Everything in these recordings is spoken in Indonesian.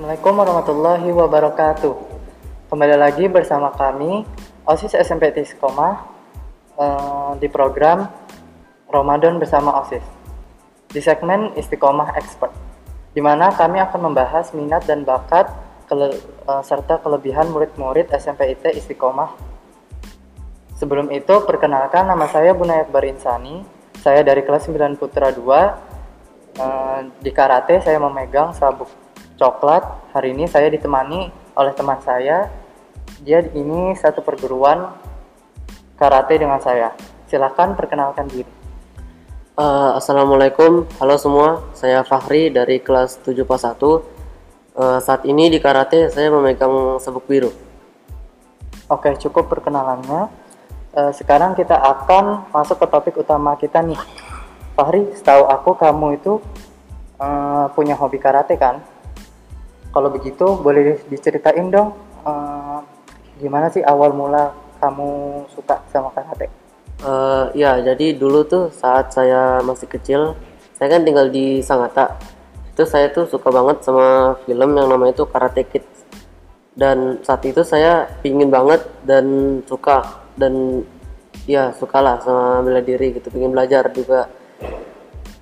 Assalamualaikum warahmatullahi wabarakatuh. Kembali lagi bersama kami OSIS SMP Tiskoma eh, di program Ramadan bersama OSIS di segmen Istiqomah Expert, di mana kami akan membahas minat dan bakat kele- eh, serta kelebihan murid-murid SMP IT Istiqomah. Sebelum itu, perkenalkan nama saya Bunayat Barinsani. Saya dari kelas 9 Putra 2 Eh, di karate saya memegang sabuk coklat. Hari ini saya ditemani oleh teman saya. Dia ini satu perguruan karate dengan saya. Silahkan perkenalkan diri. Eh, Assalamualaikum, halo semua. Saya Fahri dari kelas 7 pas 1. Eh, saat ini di karate saya memegang sabuk biru. Oke, cukup perkenalannya. Eh, sekarang kita akan masuk ke topik utama kita nih. Fahri, setahu aku kamu itu eh, punya hobi karate kan? Kalau begitu, boleh diceritain dong eh, gimana sih awal mula kamu suka sama karate? Eh, ya, jadi dulu tuh saat saya masih kecil, saya kan tinggal di Sangatta. Itu saya tuh suka banget sama film yang namanya itu Karate Kid. Dan saat itu saya pingin banget dan suka dan ya sukalah sama bela diri gitu, pingin belajar juga.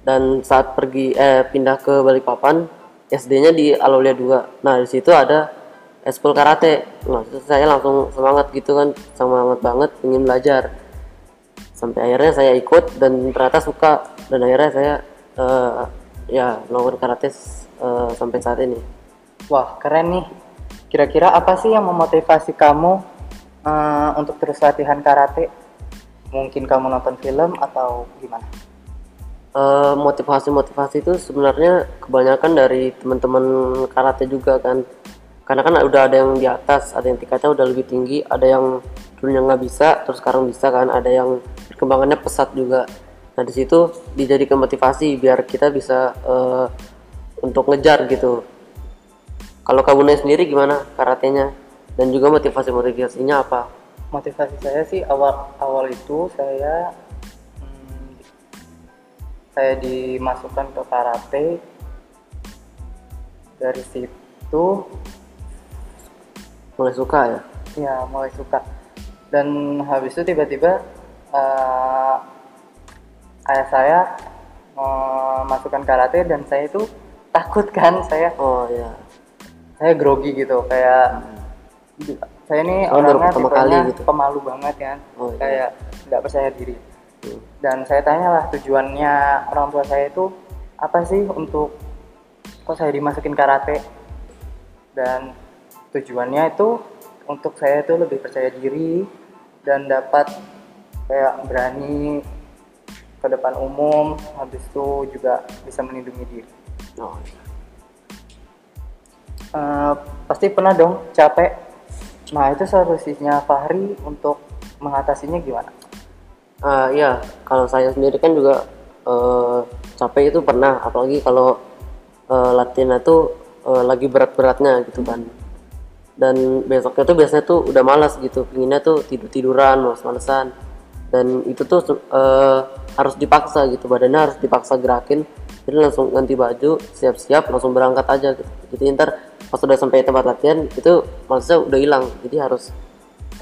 Dan saat pergi eh pindah ke Balikpapan, SD-nya di Alaulia 2. Nah, di situ ada eskul karate. Nah, saya langsung semangat gitu kan, semangat banget ingin belajar sampai akhirnya saya ikut dan ternyata suka dan akhirnya saya eh, ya melakukan karate eh, sampai saat ini Wah, keren nih. Kira-kira apa sih yang memotivasi kamu eh, untuk terus latihan karate? Mungkin kamu nonton film atau gimana? Eh, motivasi-motivasi itu sebenarnya kebanyakan dari teman-teman karate juga kan. Karena kan udah ada yang di atas ada yang tingkatnya udah lebih tinggi ada yang dulunya nggak bisa terus sekarang bisa kan ada yang perkembangannya pesat juga. Nah di situ dijadikan motivasi biar kita bisa eh, untuk ngejar gitu. Kalau kabunnya sendiri gimana karatenya? Dan juga motivasi motivasinya apa? Motivasi saya sih awal awal itu saya saya dimasukkan ke karate. Dari situ mulai suka ya ya mulai suka. Dan habis itu tiba-tiba eh, ayah saya memasukkan karate dan saya itu takut kan saya oh ya saya grogi gitu kayak saya ini Oh, orangnya tipenya kali gitu. pemalu banget kan Oh, iya. kayak nggak percaya diri Hmm. dan saya tanyalah tujuannya orang tua saya itu apa sih untuk kok saya dimasukin karate dan tujuannya itu untuk saya itu lebih percaya diri dan dapat kayak berani ke depan umum habis itu juga bisa melindungi diri oh Eh, pasti pernah dong capek. Nah itu solusinya Fahri untuk mengatasinya gimana? Ah iya, kalau saya sendiri kan juga eh, capek itu pernah, apalagi kalau eh, latihan itu eh, lagi berat-beratnya gitu kan. Dan besoknya tuh biasanya tuh udah malas gitu, pinginnya tuh tidur-tiduran, males-malesan. Dan itu tuh eh, harus dipaksa gitu, badannya harus dipaksa gerakin. Jadi langsung ganti baju, siap-siap, langsung berangkat aja gitu. Jadi ntar pas udah sampai tempat latihan itu malasnya udah hilang. Jadi harus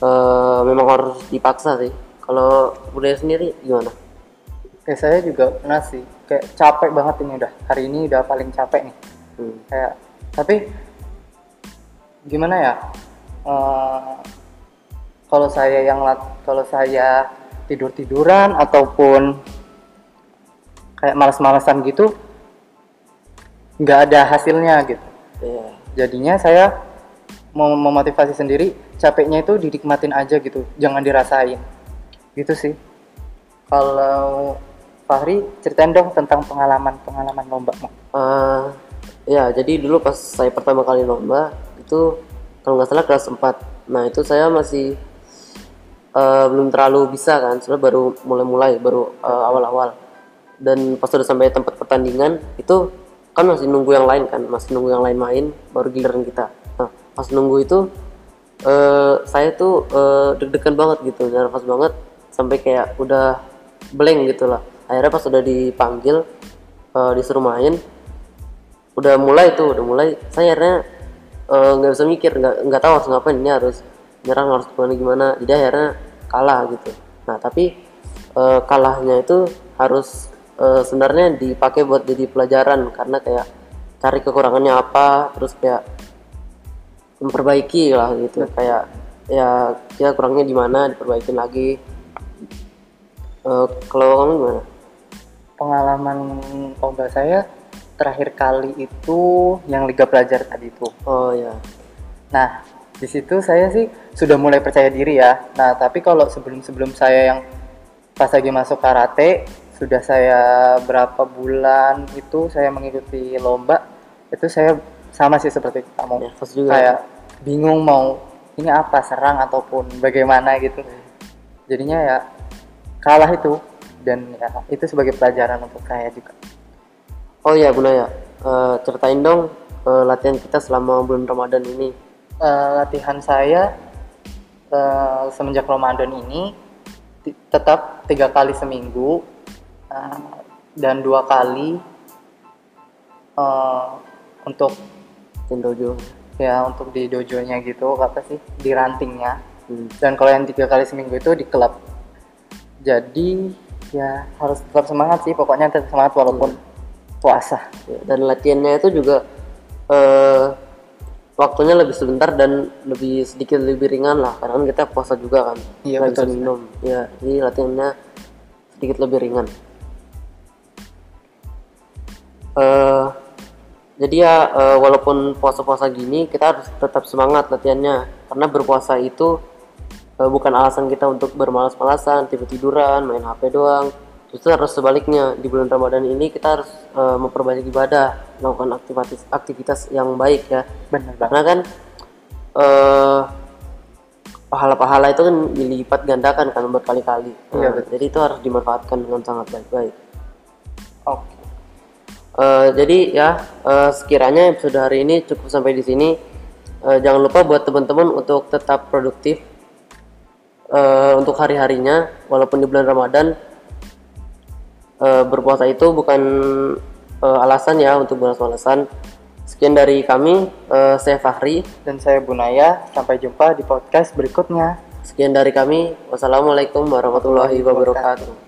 eh, memang harus dipaksa sih. Kalau budaya sendiri gimana? Kayak saya juga pernah sih, kayak capek banget ini udah. Hari ini udah paling capek nih. Hmm. Kayak tapi gimana ya? Eh, kalau saya yang lat- kalau saya tidur tiduran ataupun kayak malas-malasan gitu, nggak ada hasilnya gitu. Iya. jadinya saya mau memotivasi sendiri capeknya itu dinikmatin aja gitu jangan dirasain gitu sih kalau Fahri ceritain dong tentang pengalaman pengalaman lomba Eh, ya, jadi dulu pas saya pertama kali lomba itu kalau nggak salah kelas 4. Nah, itu saya masih eh, belum terlalu bisa kan, sebenarnya baru mulai-mulai, baru eh, awal-awal. Dan pas udah sampai tempat pertandingan itu kan masih nunggu yang lain kan, masih nunggu yang lain main, baru giliran kita. Nah, pas nunggu itu eh, saya tuh eh, deg-degan banget gitu, nervous banget sampai kayak udah blank gitu lah. Akhirnya pas udah dipanggil eh, disuruh main, udah mulai tuh udah mulai. Saya akhirnya eh, nggak bisa mikir nggak nggak tahu harus ngapain ini harus nyerang harus gimana gimana. Jadi akhirnya kalah gitu. Nah tapi eh, kalahnya itu harus eh, sebenarnya dipakai buat jadi pelajaran. Karena kayak cari kekurangannya apa terus kayak memperbaiki lah gitu. Kayak ya ya kurangnya di mana diperbaikin lagi Eh, kalau kamu gimana Pengalaman lomba saya terakhir kali itu yang Liga Pelajar tadi itu. oh ya Nah, di situ saya sih sudah mulai percaya diri ya. Nah, tapi kalau sebelum-sebelum saya yang pas lagi masuk karate, sudah saya berapa bulan itu saya mengikuti lomba, itu saya sama sih seperti kamu. nervous juga Kayak bingung mau ini apa serang ataupun bagaimana gitu. Jadinya ya kalah itu dan ya itu sebagai pelajaran untuk saya juga. Oh iya Bunda ya, Eh, ceritain dong eh, latihan kita selama bulan Ramadan ini. Eh, latihan saya eh, semenjak Ramadan ini tetap tiga kali seminggu eh, dan dua kali eh, untuk Tendojo. ya untuk di dojonya gitu apa sih di rantingnya Hmm. dan kalau yang tiga kali seminggu itu di klub jadi ya harus tetap semangat sih pokoknya tetap semangat walaupun puasa Ya, Dan latihannya itu juga eh, waktunya lebih sebentar dan lebih sedikit lebih ringan lah karena kan kita puasa juga kan. Iya, Nggak bisa betul. minum. Ya, jadi latihannya sedikit lebih ringan. Eh, jadi ya eh, walaupun puasa-puasa gini kita harus tetap semangat latihannya karena berpuasa itu eh, bukan alasan kita untuk bermalas-malasan, tidur-tiduran, main HP doang. Justru harus sebaliknya di bulan Ramadan ini kita harus eh, memperbanyak ibadah, melakukan aktivitas aktivitas yang baik ya. banget Karena kan eh pahala-pahala itu kan dilipat gandakan kan berkali-kali. Iya, Nah, jadi itu harus dimanfaatkan dengan sangat baik-baik. oke Eh, jadi ya eh, sekiranya episode hari ini cukup sampai di sini. Eh, jangan lupa buat teman-teman untuk tetap produktif eh, untuk hari-harinya, walaupun di bulan Ramadan eh, berpuasa itu bukan eh, alasan ya untuk bermalas-malasan. Sekian dari kami, eh, saya Fahri. dan saya Bunaya sampai jumpa di podcast berikutnya Sekian dari kami. Wassalamualaikum warahmatullahi wabarakatuh.